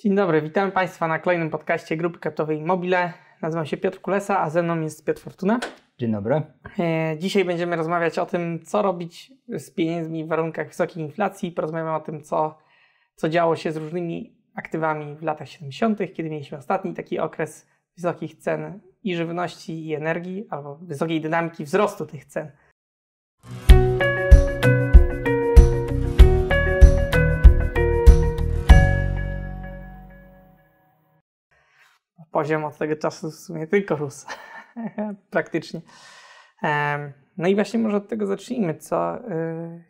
Dzień dobry, witam Państwa na kolejnym podcaście Grupy Kapitowej Mobile. Nazywam się Piotr Kulesa, a ze mną jest Piotr Fortuna. Dzień dobry. E, dzisiaj będziemy rozmawiać o tym, co robić z pieniędzmi w warunkach wysokiej inflacji. Porozmawiamy o tym, co, co działo się z różnymi aktywami w latach 70., kiedy mieliśmy ostatni taki okres wysokich cen i żywności, i energii, albo wysokiej dynamiki wzrostu tych cen. Poziom od tego czasu w sumie tylko rósł. Praktycznie. No i właśnie może od tego zacznijmy. Co, y,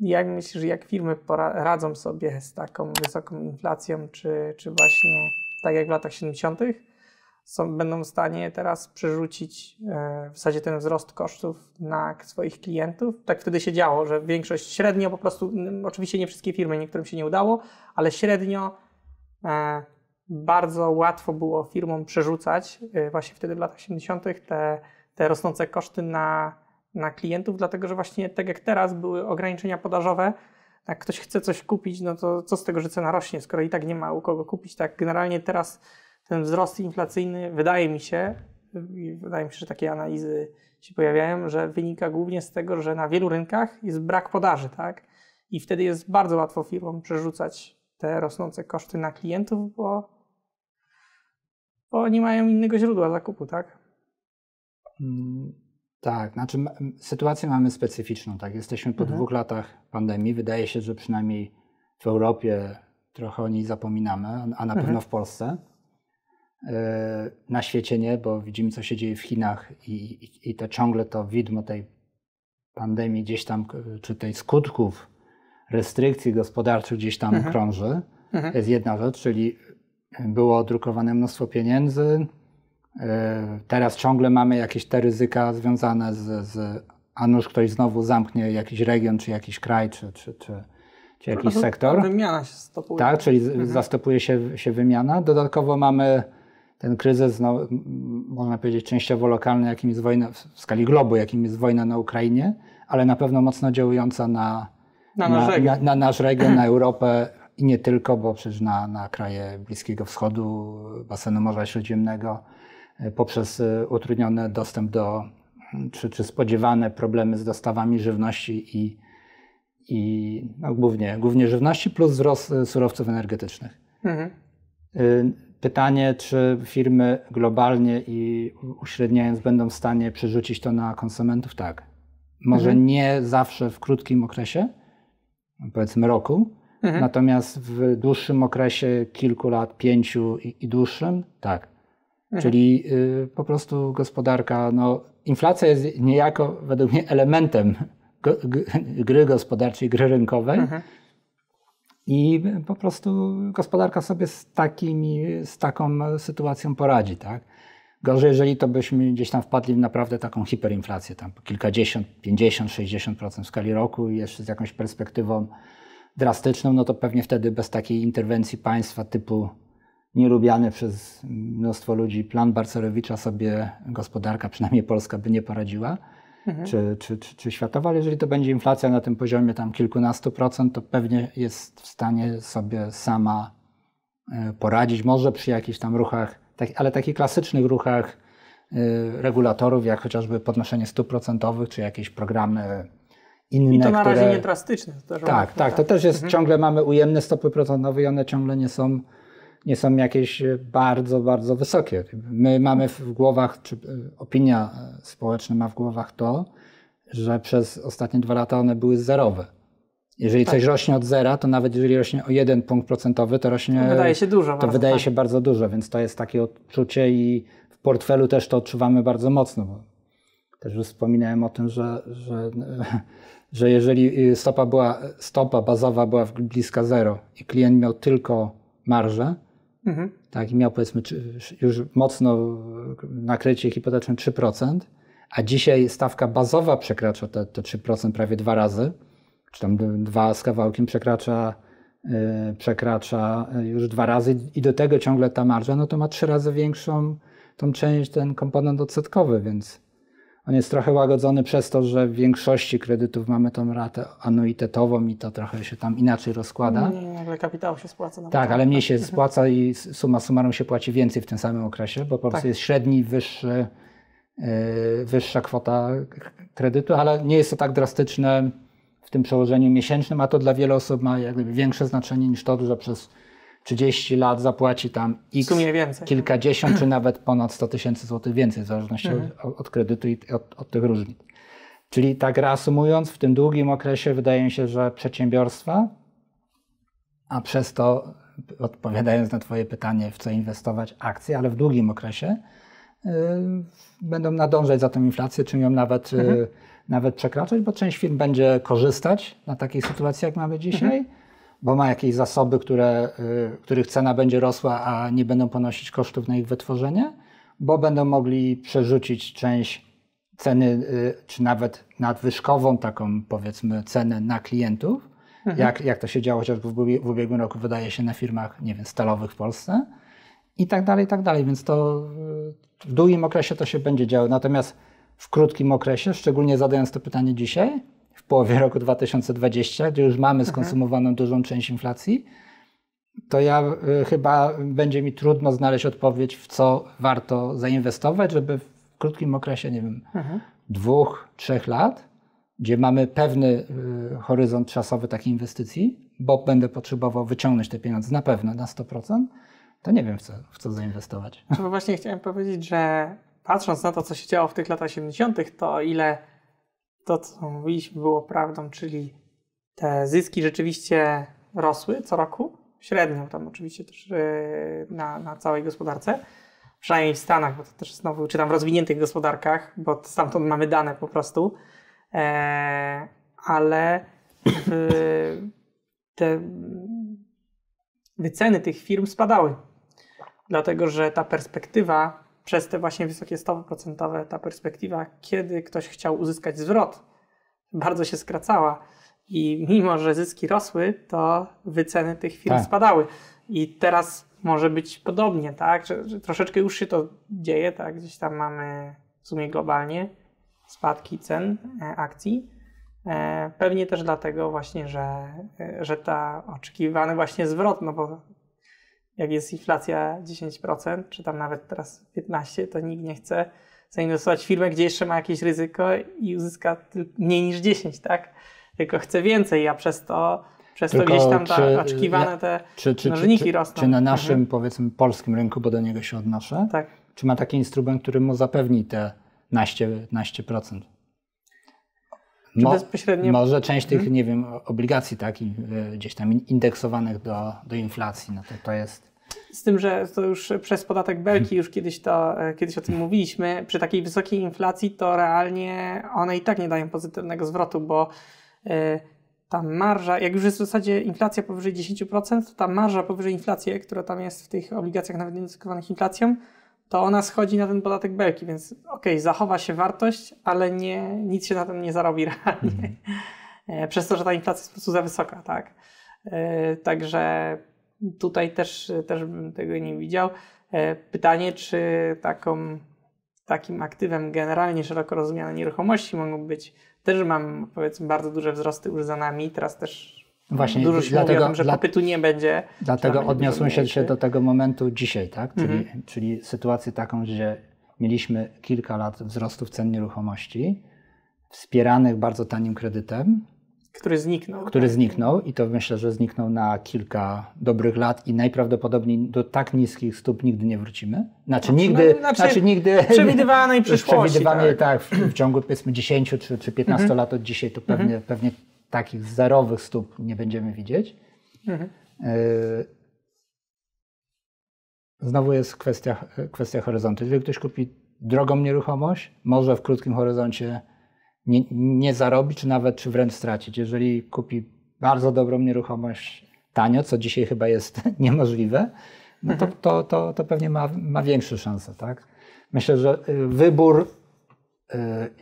jak myślisz, jak firmy radzą sobie z taką wysoką inflacją, czy, czy właśnie tak jak w latach 70., są, będą w stanie teraz przerzucić e, w zasadzie ten wzrost kosztów na swoich klientów? Tak wtedy się działo, że większość średnio po prostu, oczywiście nie wszystkie firmy, niektórym się nie udało, ale średnio e, bardzo łatwo było firmom przerzucać y, właśnie wtedy w latach 80. te, te rosnące koszty na, na klientów, dlatego że właśnie tak jak teraz były ograniczenia podażowe, jak ktoś chce coś kupić, no to co z tego, że cena rośnie, skoro i tak nie ma u kogo kupić, tak generalnie teraz ten wzrost inflacyjny wydaje mi się, wydaje mi się, że takie analizy się pojawiają, że wynika głównie z tego, że na wielu rynkach jest brak podaży, tak? I wtedy jest bardzo łatwo firmom przerzucać te rosnące koszty na klientów, bo bo nie mają innego źródła zakupu, tak? Mm, tak, znaczy sytuację mamy specyficzną, tak? Jesteśmy po mhm. dwóch latach pandemii. Wydaje się, że przynajmniej w Europie trochę o niej zapominamy, a na mhm. pewno w Polsce. E, na świecie nie, bo widzimy, co się dzieje w Chinach i, i, i to ciągle to widmo tej pandemii gdzieś tam, czy tej skutków restrykcji gospodarczych gdzieś tam mhm. krąży. Mhm. To jest jedna rzecz, czyli było drukowane mnóstwo pieniędzy. E, teraz ciągle mamy jakieś te ryzyka związane z, z a nuż ktoś znowu zamknie jakiś region, czy jakiś kraj, czy, czy, czy, czy jakiś sektor. Wymiana się stopuje. Tak, czyli mhm. zastopuje się, się wymiana. Dodatkowo mamy ten kryzys, no, można powiedzieć, częściowo lokalny, jakim jest wojna w skali globu, jakim jest wojna na Ukrainie, ale na pewno mocno działająca na, na, nasz, region. na, na nasz region, na Europę, i nie tylko, bo przecież na, na kraje Bliskiego Wschodu, basenu Morza Śródziemnego, e, poprzez e, utrudniony dostęp do, czy, czy spodziewane problemy z dostawami żywności i, i no głównie, głównie żywności, plus wzrost e, surowców energetycznych. Mhm. Pytanie, czy firmy globalnie i uśredniając będą w stanie przerzucić to na konsumentów? Tak. Może mhm. nie zawsze w krótkim okresie, powiedzmy roku, Mhm. Natomiast w dłuższym okresie kilku lat, pięciu i, i dłuższym, tak. Mhm. Czyli y, po prostu gospodarka, no, inflacja jest niejako według mnie elementem gry gospodarczej, gry rynkowej. Mhm. I po prostu gospodarka sobie z, takimi, z taką sytuacją poradzi, tak? Gorzej, jeżeli to byśmy gdzieś tam wpadli w naprawdę taką hiperinflację, tam kilkadziesiąt, pięćdziesiąt, sześćdziesiąt procent w skali roku i jeszcze z jakąś perspektywą drastyczną, no to pewnie wtedy bez takiej interwencji państwa typu nielubiany przez mnóstwo ludzi plan Barcerowicza sobie gospodarka, przynajmniej polska, by nie poradziła, mhm. czy, czy, czy, czy, światowa, ale jeżeli to będzie inflacja na tym poziomie tam kilkunastu procent, to pewnie jest w stanie sobie sama e, poradzić, może przy jakichś tam ruchach, tak, ale takich klasycznych ruchach e, regulatorów, jak chociażby podnoszenie stóp procentowych, czy jakieś programy inne, I to na razie które... nie drastyczne. tak, tak, tak, to też jest, mhm. ciągle mamy ujemne stopy procentowe i one ciągle nie są, nie są jakieś bardzo, bardzo wysokie. My mamy w głowach, czy opinia społeczna ma w głowach to, że przez ostatnie dwa lata one były zerowe. Jeżeli tak. coś rośnie od zera, to nawet jeżeli rośnie o jeden punkt procentowy, to rośnie. To wydaje się dużo. To wydaje tak. się bardzo dużo, więc to jest takie odczucie i w portfelu też to odczuwamy bardzo mocno. Też już wspominałem o tym, że, że że jeżeli y, stopa, była, stopa bazowa była bliska zero i klient miał tylko marżę, mhm. tak, i miał powiedzmy już mocno nakrycie hipoteczne 3%, a dzisiaj stawka bazowa przekracza te, te 3% prawie dwa razy, czy tam dwa z kawałkiem przekracza, yy, przekracza już dwa razy i do tego ciągle ta marża, no to ma trzy razy większą tą część, ten komponent odsetkowy, więc On jest trochę łagodzony przez to, że w większości kredytów mamy tą ratę anuitetową i to trochę się tam inaczej rozkłada. Nie, ale kapitał się spłaca. Na Tak, ale mniej się spłaca i suma summarum się płaci więcej w tym samym okresie, bo po prostu Tak. jest średni, wyższy, yy, wyższa kwota kredytu, ale nie jest to tak drastyczne w tym przełożeniu miesięcznym, a to dla wielu osób ma jak gdyby większe znaczenie niż to, że przez 30 lat zapłaci tam x, kilkadziesiąt czy nawet ponad 100 tysięcy złotych więcej, w zależności Mhm. od, od kredytu i od, od tych różnic. Czyli tak reasumując, w tym długim okresie wydaje mi się, że przedsiębiorstwa, a przez to odpowiadając na Twoje pytanie, w co inwestować, akcje, ale w długim okresie y, będą nadążać za tą inflację, czy ją nawet, y, Mhm. nawet przekraczać, bo część firm będzie korzystać na takiej sytuacji, jak mamy dzisiaj, Mhm. Bo ma jakieś zasoby, które, y, których cena będzie rosła, a nie będą ponosić kosztów na ich wytworzenie, bo będą mogli przerzucić część ceny, y, czy nawet nadwyżkową taką powiedzmy cenę na klientów, jak, jak to się działo chociażby w, ubie- w ubiegłym roku, wydaje się, na firmach, nie wiem, stalowych w Polsce i tak dalej, i tak dalej. Więc to y, w długim okresie to się będzie działo. Natomiast w krótkim okresie, szczególnie zadając to pytanie dzisiaj, połowie roku 2020, gdzie już mamy skonsumowaną dużą część inflacji, to ja y, chyba będzie mi trudno znaleźć odpowiedź, w co warto zainwestować, żeby w krótkim okresie, nie wiem, Mhm. dwóch, trzech lat, gdzie mamy pewny y, horyzont czasowy takiej inwestycji, bo będę potrzebował wyciągnąć te pieniądze na pewno na 100%, to nie wiem w co, w co zainwestować. Bo właśnie chciałem powiedzieć, że patrząc na to, co się działo w tych latach 80., to ile to, co mówiliśmy, było prawdą, czyli te zyski rzeczywiście rosły co roku, średnio tam oczywiście też yy, na, na całej gospodarce, przynajmniej w Stanach, bo to też znowu, czy tam w rozwiniętych gospodarkach, bo stamtąd mamy dane po prostu, e, ale w, te wyceny tych firm spadały. Dlatego że ta perspektywa przez te właśnie wysokie stopy procentowe, ta perspektywa, kiedy ktoś chciał uzyskać zwrot, bardzo się skracała. I mimo, że zyski rosły, to wyceny tych firm Tak. spadały. I teraz może być podobnie, tak? Że, że troszeczkę już się to dzieje, tak? Gdzieś tam mamy w sumie globalnie spadki cen e, akcji. E, Pewnie też dlatego właśnie, że, e, że ta oczekiwany właśnie zwrot, no bo jak jest inflacja 10%, czy tam nawet teraz 15%, to nikt nie chce zainwestować w firmę, gdzie jeszcze ma jakieś ryzyko i uzyska mniej niż 10, tak? Tylko chce więcej, a przez to, przez to gdzieś tam ta, czy- oczekiwane te Czy, czy, czy, mnożniki czy, rosną. czy na naszym, Mhm. powiedzmy, polskim rynku, bo do niego się odnoszę, Tak. czy ma taki instrument, który mu zapewni te naście, naście procent? Mo- bezpośrednio Może część tych, nie wiem, obligacji tak, i, y, gdzieś tam indeksowanych do, do inflacji, no to to jest... Z tym, że to już przez podatek Belki, już kiedyś, to, e, kiedyś o tym mówiliśmy, przy takiej wysokiej inflacji to realnie one i tak nie dają pozytywnego zwrotu, bo e, ta marża, jak już jest w zasadzie inflacja powyżej 10%, to ta marża powyżej inflacji, która tam jest w tych obligacjach nawet indeksowanych inflacją, to ona schodzi na ten podatek Belki, więc okej, zachowa się wartość, ale nie, nic się na tym nie zarobi realnie. E, Przez to, że ta inflacja jest po prostu za wysoka, tak? E, Także tutaj też, też bym tego nie widział. E, Pytanie, czy taką, takim aktywem generalnie szeroko rozumiane nieruchomości mogą być, też mam powiedzmy bardzo duże wzrosty już za nami, teraz też Właśnie, dużo się mówi dlatego- tym, że dla- popytu nie będzie. Dlatego odniosłem się, mniejszy. do tego momentu dzisiaj, tak? Czyli, Mhm. czyli sytuację taką, gdzie mieliśmy kilka lat wzrostów cen nieruchomości, wspieranych bardzo tanim kredytem, Który zniknął. który zniknął i to myślę, że zniknął na kilka dobrych lat i najprawdopodobniej do tak niskich stóp nigdy nie wrócimy. Znaczy No, nigdy, no, znaczy, znaczy nigdy... Przewidywanej przyszłości. Przewidywanie tak. tak, w, w ciągu powiedzmy 10 czy, czy 15 Mhm. lat od dzisiaj to pewnie, pewnie takich zerowych stóp nie będziemy widzieć. Mhm. Yy, Znowu jest kwestia, kwestia horyzontu. Jeżeli ktoś kupi drogą nieruchomość, może w krótkim horyzoncie nie, nie zarobić, czy nawet czy wręcz stracić. Jeżeli kupi bardzo dobrą nieruchomość tanio, co dzisiaj chyba jest niemożliwe, no to, to, to, to pewnie ma, ma większe szanse. Tak? Myślę, że y, wybór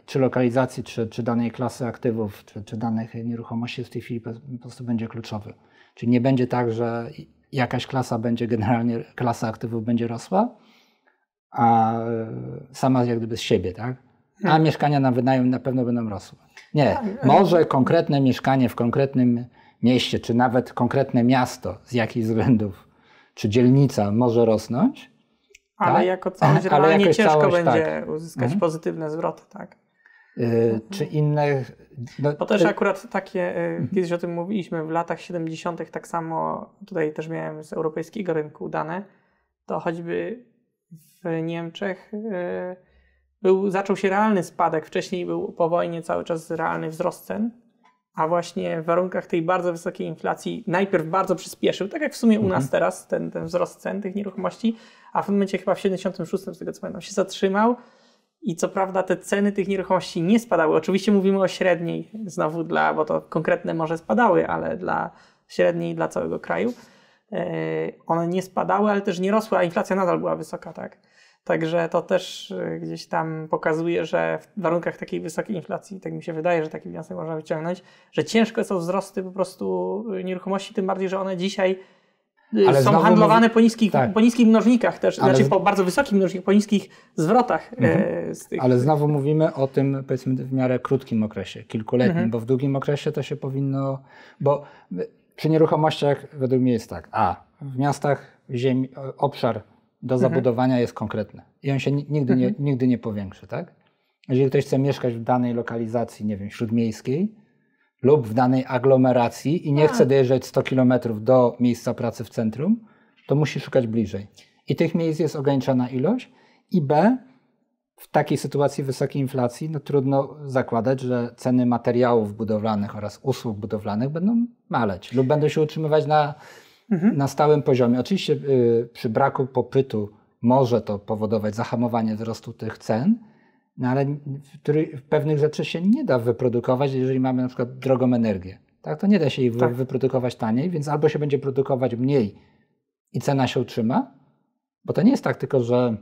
czy lokalizacji, czy, czy danej klasy aktywów, czy, czy danych nieruchomości w tej chwili po, prostu będzie kluczowy. Czyli nie będzie tak, że jakaś klasa będzie generalnie, klasa aktywów będzie rosła, a y, sama jak gdyby z siebie, tak? a hmm. mieszkania na wynajem na pewno będą rosły. Nie, tak, może konkretne mieszkanie w konkretnym mieście, czy nawet konkretne miasto z jakichś względów, czy dzielnica może rosnąć. Ale tak? jako całość realnie ciężko całość, będzie tak. uzyskać mhm. pozytywne zwroty, tak? Yy, czy inne. No, Bo też akurat takie, yy, kiedyś o tym mówiliśmy, w latach 70. tak samo, tutaj też miałem z europejskiego rynku dane, to choćby w Niemczech yy, był, zaczął się realny spadek. Wcześniej był po wojnie cały czas realny wzrost cen, a właśnie w warunkach tej bardzo wysokiej inflacji najpierw bardzo przyspieszył, tak jak w sumie u nas mhm. teraz, ten, ten wzrost cen tych nieruchomości, a w momencie chyba w 76, z tego co pamiętam, się zatrzymał i co prawda te ceny tych nieruchomości nie spadały. Oczywiście mówimy o średniej, znowu dla, bo to konkretne może spadały, ale dla średniej dla całego kraju. E, one nie spadały, ale też nie rosły, a inflacja nadal była wysoka, tak? Także to też e, gdzieś tam pokazuje, że w warunkach takiej wysokiej inflacji, tak mi się wydaje, że taki wniosek można wyciągnąć, że ciężko są wzrosty po prostu nieruchomości, tym bardziej, że one dzisiaj e, ale są handlowane mówi... po, niskich, tak. po niskich mnożnikach też, ale znaczy po bardzo wysokich mnożnikach, po niskich zwrotach. Mhm. Tych... Ale znowu mówimy o tym powiedzmy w miarę krótkim okresie, kilkuletnim, mhm. bo w długim okresie to się powinno, bo przy nieruchomościach według mnie jest tak, a w miastach ziemi, obszar do mhm. zabudowania jest konkretny i on się nigdy nie, mhm. nigdy nie powiększy, tak? Jeżeli ktoś chce mieszkać w danej lokalizacji, nie wiem, śródmiejskiej lub w danej aglomeracji i nie chce dojeżdżać 100 km do miejsca pracy w centrum, to musi szukać bliżej. I tych miejsc jest ograniczona ilość i B, w takiej sytuacji wysokiej inflacji no, trudno zakładać, że ceny materiałów budowlanych oraz usług budowlanych będą maleć lub będą się utrzymywać na mhm. na stałym poziomie. Oczywiście y, przy braku popytu może to powodować zahamowanie wzrostu tych cen, no ale w, pewnych rzeczy się nie da wyprodukować, jeżeli mamy na przykład drogą energię. Tak? To nie da się ich tak. wyprodukować taniej, więc albo się będzie produkować mniej i cena się utrzyma, bo to nie jest tak tylko, że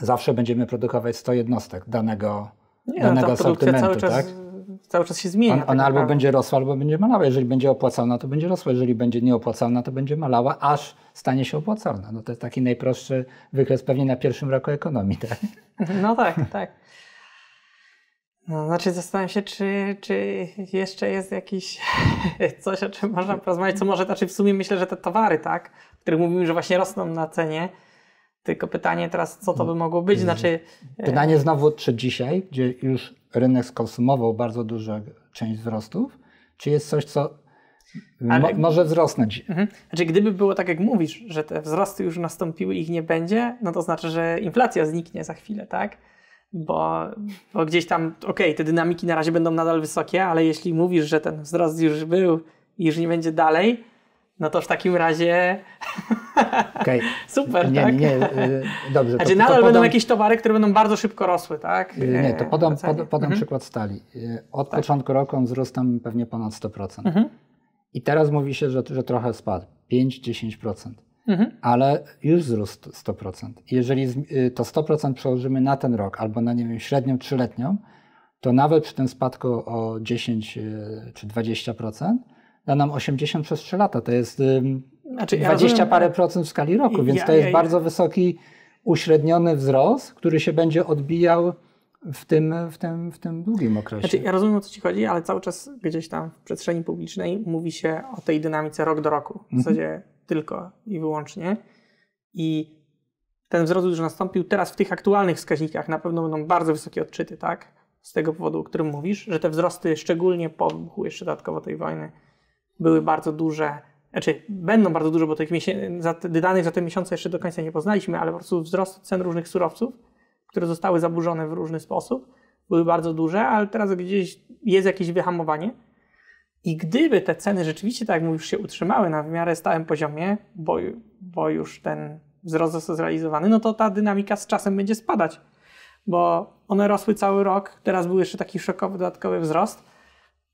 zawsze będziemy produkować 100 jednostek danego, nie, no, danego no, asortymentu. Cały czas tak? Cały czas się zmienia. On, tak ona albo będzie rosła, albo będzie malała. Jeżeli będzie opłacalna, to będzie rosła. Jeżeli będzie nieopłacalna, to będzie malała, aż stanie się opłacalna. No to jest taki najprostszy wykres pewnie na pierwszym roku ekonomii. Tak? No tak, tak. No, znaczy zastanawiam się, czy, czy jeszcze jest jakiś coś, o czym można porozmawiać, co może, znaczy w sumie myślę, że te towary, tak, o których mówimy, że właśnie rosną na cenie, tylko pytanie teraz, co to by mogło być, znaczy... Pytanie znowu, czy dzisiaj, gdzie już rynek skonsumował bardzo dużą część wzrostów, czy jest coś, co Ale... mo może wzrosnąć? Mhm. Znaczy, gdyby było tak, jak mówisz, że te wzrosty już nastąpiły i ich nie będzie, no to znaczy, że inflacja zniknie za chwilę, tak? Bo, bo gdzieś tam, okej, okay, te dynamiki na razie będą nadal wysokie, ale jeśli mówisz, że ten wzrost już był i już nie będzie dalej, no to w takim razie okay. super, nie, tak? Nie, nie, dobrze. Znaczy to, nadal to podam... będą jakieś towary, które będą bardzo szybko rosły, tak? Nie, to podam, pod, podam mhm. przykład stali. Od tak. początku roku on wzrósł tam pewnie ponad 100%. Mhm. I teraz mówi się, że, że trochę spadł, 5-10%. Mhm. Ale już wzrósł 100%. jeżeli y, to 100% przełożymy na ten rok albo na, nie wiem, średnią trzyletnią, to nawet przy tym spadku o 10 y, czy 20%, da nam 80 przez 3 lata. To jest znaczy, 20 ja parę procent w skali roku, więc to jest ja, bardzo wysoki, uśredniony wzrost, który się będzie odbijał w tym, w tym, w tym długim okresie. Znaczy, ja rozumiem o co Ci chodzi, ale cały czas gdzieś tam w przestrzeni publicznej mówi się o tej dynamice rok do roku. W mhm. zasadzie tylko i wyłącznie. I ten wzrost już nastąpił. Teraz w tych aktualnych wskaźnikach na pewno będą bardzo wysokie odczyty, tak? Z tego powodu, o którym mówisz, że te wzrosty, szczególnie po wybuchu jeszcze dodatkowo tej wojny, były bardzo duże, znaczy będą bardzo duże, bo tych te, danych za te miesiące jeszcze do końca nie poznaliśmy, ale po prostu wzrost cen różnych surowców, które zostały zaburzone w różny sposób, były bardzo duże, ale teraz gdzieś jest jakieś wyhamowanie. I gdyby te ceny rzeczywiście, tak jak mówisz, się utrzymały na w miarę stałym poziomie, bo, bo już ten wzrost został zrealizowany, no to ta dynamika z czasem będzie spadać, bo one rosły cały rok, teraz był jeszcze taki szokowy, dodatkowy wzrost,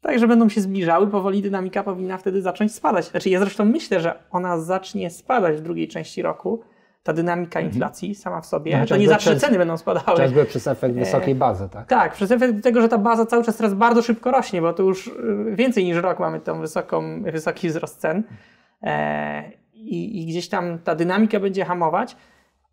Także będą się zbliżały, powoli dynamika powinna wtedy zacząć spadać. Znaczy, ja zresztą myślę, że ona zacznie spadać w drugiej części roku. Ta dynamika mhm. inflacji sama w sobie, no, to nie zawsze przez, ceny będą spadały. Chociażby przez efekt wysokiej bazy, tak? Tak, przez efekt tego, że ta baza cały czas teraz bardzo szybko rośnie, bo to już y, więcej niż rok mamy tą wysoką, wysoki wzrost cen. E, i, I gdzieś tam ta dynamika będzie hamować,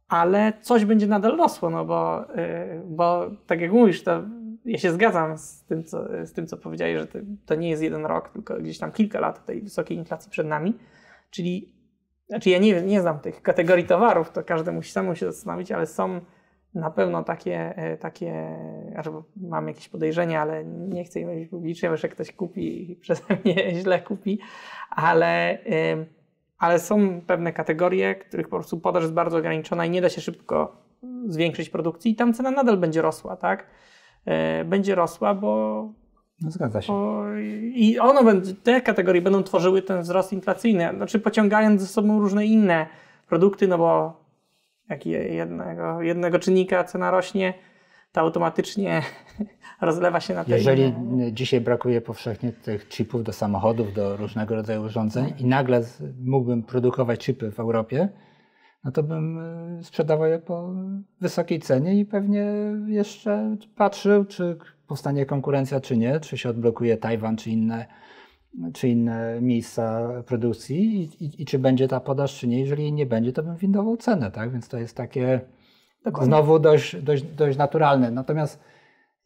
ale coś będzie nadal rosło, no bo, yy, bo tak jak mówisz, to ja się zgadzam z tym, co, z tym, co powiedziałeś, że to, to nie jest jeden rok, tylko gdzieś tam kilka lat tej wysokiej inflacji przed nami. Czyli, znaczy ja nie, nie znam tych kategorii towarów, to każdy musi samemu się zastanowić, ale są na pewno takie, e, takie mam jakieś podejrzenia, ale nie chcę je mówić publicznie, że ktoś kupi i przeze mnie źle kupi, ale, ale są pewne kategorie, których po prostu podaż jest bardzo ograniczona i nie da się szybko zwiększyć produkcji i tam cena nadal będzie rosła, tak? E, będzie rosła, bo. No, zgadza się. Bo, I ono będzie, te kategorie będą tworzyły ten wzrost inflacyjny, znaczy pociągając ze sobą różne inne produkty, no bo jak jednego, jednego czynnika cena rośnie, to automatycznie rozlewa się na te Jeżeli inne. dzisiaj brakuje powszechnie tych chipów do samochodów, do różnego rodzaju urządzeń i nagle mógłbym produkować chipy w Europie, no to bym e, sprzedawał je po wysokiej cenie i pewnie jeszcze patrzył, czy powstanie konkurencja, czy nie, czy się odblokuje Tajwan, czy inne, czy inne miejsca produkcji i, i, i czy będzie ta podaż, czy nie. Jeżeli nie będzie, to bym windował cenę, tak? Więc to jest takie Dokładnie. znowu dość, dość, dość naturalne. Natomiast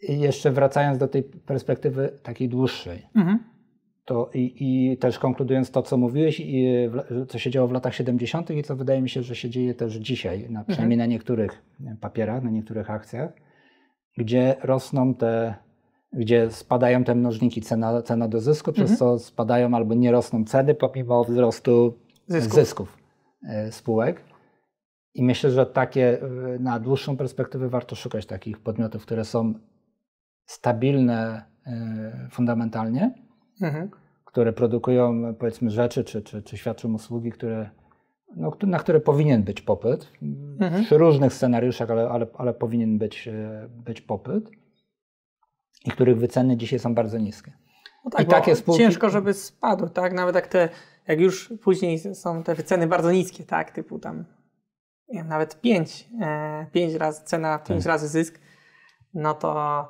jeszcze wracając do tej perspektywy takiej dłuższej, mhm. To i, I, też konkludując to, co mówiłeś, i, co się działo w latach 70. i co wydaje mi się, że się dzieje też dzisiaj, na, przynajmniej mhm. na niektórych papierach, na niektórych akcjach, gdzie rosną te, gdzie spadają te mnożniki cena, cena do zysku, mhm. przez co spadają albo nie rosną ceny pomimo wzrostu zysków, zysków e, spółek. I myślę, że takie e, na dłuższą perspektywę warto szukać takich podmiotów, które są stabilne e, fundamentalnie, mhm. które produkują powiedzmy rzeczy czy, czy, czy świadczą usługi, które, no, na które powinien być popyt. Mhm. Przy różnych scenariuszach, ale, ale, ale powinien być, e, być popyt i których wyceny dzisiaj są bardzo niskie. No tak, I takie spółki... Ciężko, żeby spadły, tak? Nawet jak te, jak już później są te wyceny bardzo niskie, tak? Typu tam nie wiem, nawet 5, e, 5 razy cena, 5 tak. razy zysk, no to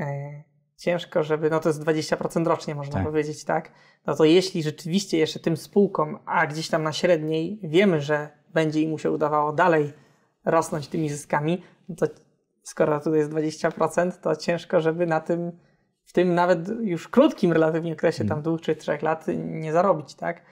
e, ciężko, żeby, no to jest 20% rocznie, można tak. powiedzieć, tak? No to jeśli rzeczywiście jeszcze tym spółkom, a gdzieś tam na średniej wiemy, że będzie im się udawało dalej rosnąć tymi zyskami, no to skoro tutaj jest 20%, to ciężko, żeby na tym, w tym nawet już krótkim relatywnie okresie, tam hmm. dwóch czy trzech lat nie zarobić, tak?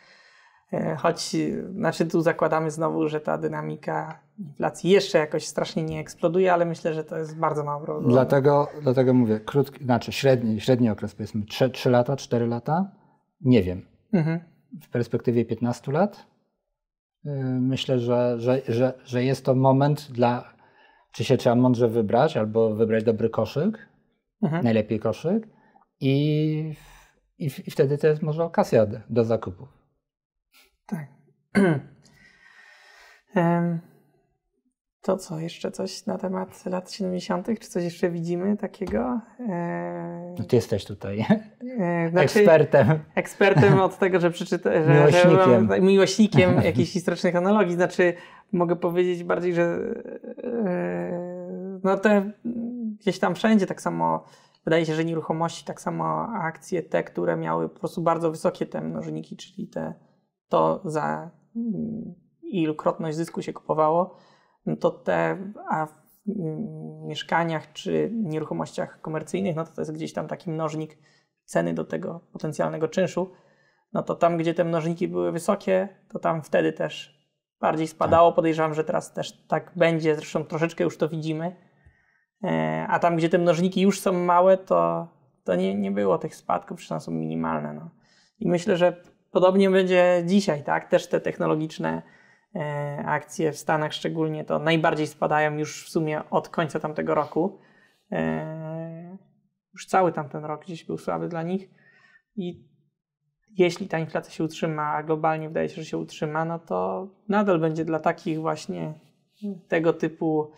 E, choć, znaczy tu zakładamy znowu, że ta dynamika inflacji jeszcze jakoś strasznie nie eksploduje, ale myślę, że to jest bardzo mało Dlatego, dlatego mówię, krótki, znaczy średni, średni okres powiedzmy 3, 3 lata, 4 lata, nie wiem. Mhm. W perspektywie 15 lat y, myślę, że, że, że, że jest to moment dla, czy się trzeba mądrze wybrać, albo wybrać dobry koszyk, mhm. najlepiej koszyk i, i, i wtedy to jest może okazja do, do zakupów. Tak. To co, jeszcze coś na temat lat 70., czy coś jeszcze widzimy takiego? E... No ty jesteś tutaj e, znaczy, ekspertem. Ekspertem od tego, że przeczytałem. Miłośnikiem. Że miłośnikiem jakichś historycznych analogii. Znaczy, mogę powiedzieć bardziej, że e, no te gdzieś tam wszędzie tak samo. Wydaje się, że nieruchomości, tak samo akcje te, które miały po prostu bardzo wysokie te mnożniki, czyli te, to za mm, ilukrotność zysku się kupowało no to te, a w mieszkaniach czy nieruchomościach komercyjnych, no to to jest gdzieś tam taki mnożnik ceny do tego potencjalnego czynszu, no to tam, gdzie te mnożniki były wysokie, to tam wtedy też bardziej spadało. Tak. Podejrzewam, że teraz też tak będzie, zresztą troszeczkę już to widzimy. E, a tam, gdzie te mnożniki już są małe, to, to nie, nie było tych spadków, przynajmniej są minimalne. No. I myślę, że podobnie będzie dzisiaj, tak? Też te technologiczne E, akcje w Stanach szczególnie to najbardziej spadają już w sumie od końca tamtego roku. E, już cały tamten rok gdzieś był słaby dla nich i jeśli ta inflacja się utrzyma, a globalnie wydaje się, że się utrzyma, no to nadal będzie dla takich właśnie tego typu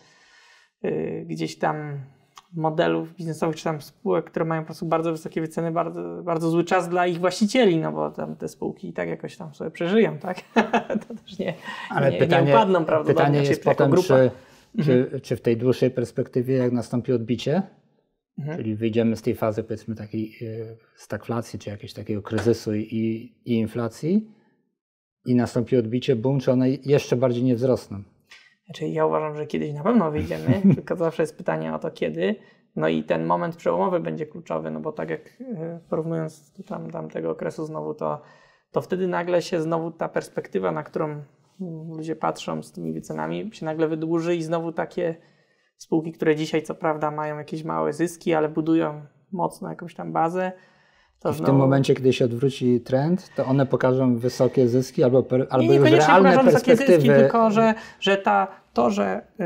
y, gdzieś tam modelów biznesowych, czy tam spółek, które mają po prostu bardzo wysokie wyceny, bardzo, bardzo zły czas dla ich właścicieli, no bo tam te spółki i tak jakoś tam sobie przeżyją, tak? to też nie, Ale nie, pytanie, nie upadną prawdopodobnie. Pytanie jest potem, czy, czy, mhm. czy w tej dłuższej perspektywie, jak nastąpi odbicie, mhm. czyli wyjdziemy z tej fazy powiedzmy takiej e, stagflacji, czy jakiegoś takiego kryzysu i, i inflacji i nastąpi odbicie, boom, czy one jeszcze bardziej nie wzrosną? Znaczy ja uważam, że kiedyś na pewno wyjdziemy, tylko zawsze jest pytanie o to kiedy. No i ten moment przełomowy będzie kluczowy, no bo tak jak e, porównując tam, tamtego okresu znowu, to, to wtedy nagle się znowu ta perspektywa, na którą ludzie patrzą z tymi wycenami, się nagle wydłuży i znowu takie spółki, które dzisiaj co prawda mają jakieś małe zyski, ale budują mocno jakąś tam bazę, to w znowu... tym momencie, kiedy się odwróci trend, to one pokażą wysokie zyski albo, per, albo nie, już realne pokażą perspektywy. Wysokie zyski, tylko że, że ta, to, że y,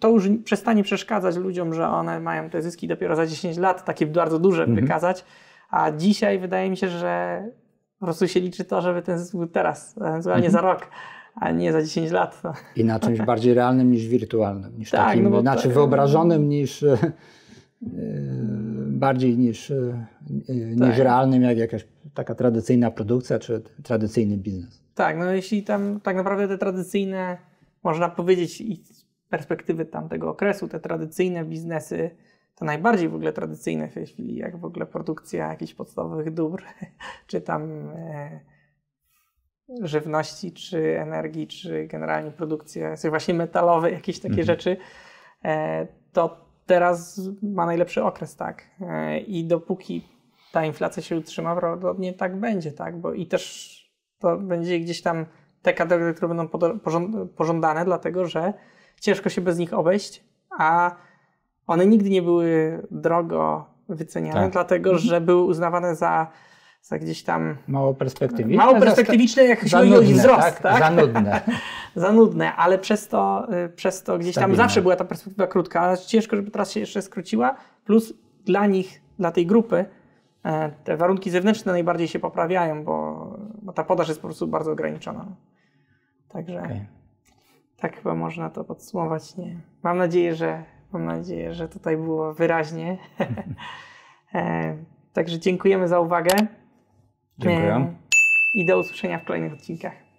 to już przestanie przeszkadzać ludziom, że one mają te zyski dopiero za 10 lat, takie bardzo duże mhm. wykazać, a dzisiaj wydaje mi się, że po prostu się liczy to, żeby ten zysk był teraz, ewentualnie mhm. za rok a nie za 10 lat. No. I na czymś bardziej realnym niż wirtualnym, niż tak, takim, no znaczy to... wyobrażonym niż bardziej niż, e, niż tak. realnym, jak jakaś taka tradycyjna produkcja czy tradycyjny biznes. Tak, no jeśli tam tak naprawdę te tradycyjne, można powiedzieć i z perspektywy tamtego okresu, te tradycyjne biznesy, to najbardziej w ogóle tradycyjne w tej chwili, jak w ogóle produkcja jakichś podstawowych dóbr, czy tam e, żywności, czy energii, czy generalnie produkcja właśnie metalowe, jakieś takie mhm. rzeczy, e, to teraz ma najlepszy okres, tak. E, I dopóki ta inflacja się utrzyma, prawdopodobnie tak będzie, tak, bo i też to będzie gdzieś tam te kategorie, które będą pożądane, dlatego że ciężko się bez nich obejść, a one nigdy nie były drogo wyceniane, tak. dlatego mhm. że były uznawane za za gdzieś tam... Mało perspektywiczne. Mało perspektywiczne, jak chodzi o ich wzrost. Tak? tak? Za nudne. za nudne, ale przez to, y, przez to gdzieś Stabilne. tam zawsze była ta perspektywa krótka. Ciężko, żeby teraz się jeszcze skróciła. Plus dla nich, dla tej grupy, e, te warunki zewnętrzne najbardziej się poprawiają, bo, bo ta podaż jest po prostu bardzo ograniczona. Także okay. tak chyba można to podsumować. Nie. Mam nadzieję, że mam nadzieję, że tutaj było wyraźnie. E, także dziękujemy za uwagę. Dziękuję. I do usłyszenia w kolejnych odcinkach.